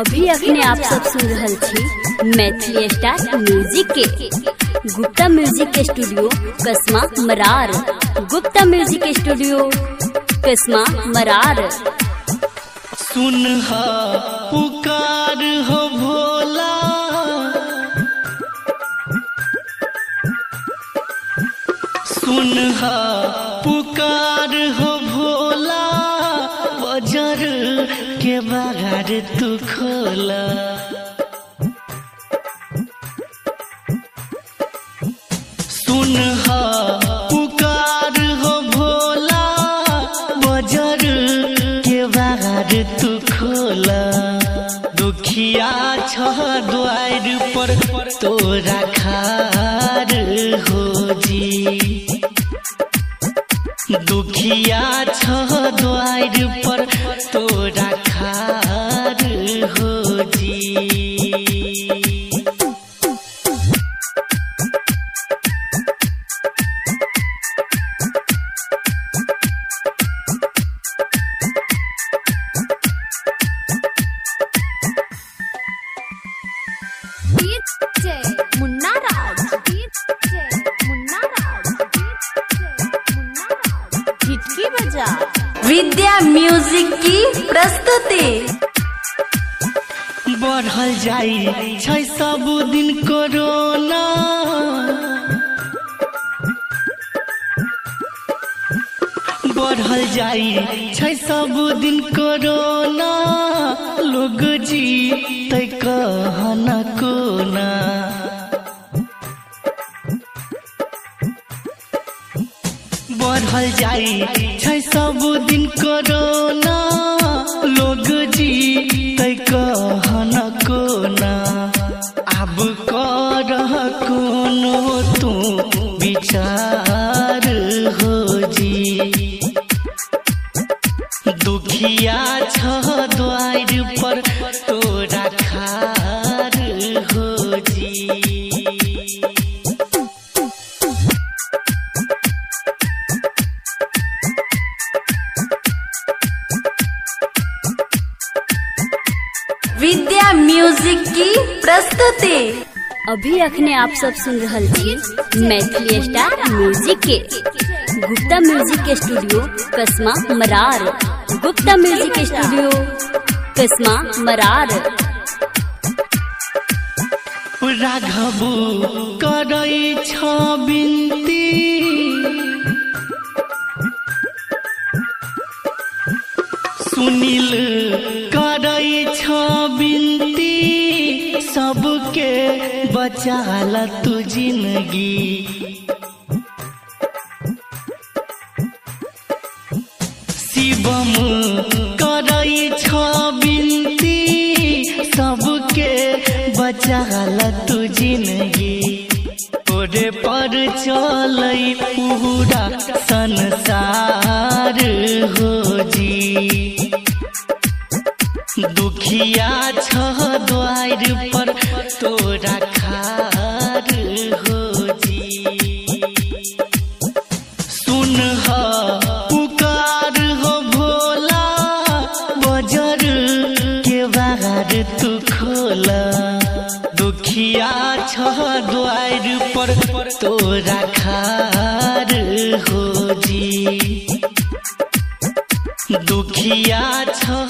अभी अखने आप सब सुन रहल छी, मैथिली स्टार म्यूज़िक के। गुप्ता म्यूज़िक के स्टूडियो कस्मा मरार। गुप्ता म्यूज़िक के स्टूडियो कस्मा मरार। सुन पुकार हो भोला। सुन पुकार हो के तू खोला। सुन पुकार हो भोला। बजर के बाहर तू खोला। दुखिया छ द्वार पर, तोरा खार हो जी। दुखिया छ द्वार विद्या म्यूज़िक की प्रस्तुति। बढ़ल जाई छै सब दिन कोरोना। बढ़ल जाई छै सब दिन कोरोना। लोग जी बढ़ल जाई छै सब दिन कोरोना लोग जी तै कहन कोना आब कर कोनो तू विचार हो जी दुखिया छ द्वार पर तोरा खार विद्या म्यूज़िक की प्रस्तुति। अभी अखने आप सब सुन रहल छी मैथिली स्टार म्यूज़िक के। गुप्ता म्यूज़िक के स्टूडियो कस्मा मरार। गुप्ता म्यूज़िक के स्टूडियो कस्मा मरार। राघबू करै छ बिन्ती सुनील सबके बचाल तू ज़िंदगी। शिवम करै छ बिन्ती सबके बचाल तू ज़िंदगी। पर पूरा संसार हो जी। दुखिया छ द्वार पर हो भोला बजर के बाहर तू दुखिया छ तोरा खार हो जी। दुखिया छ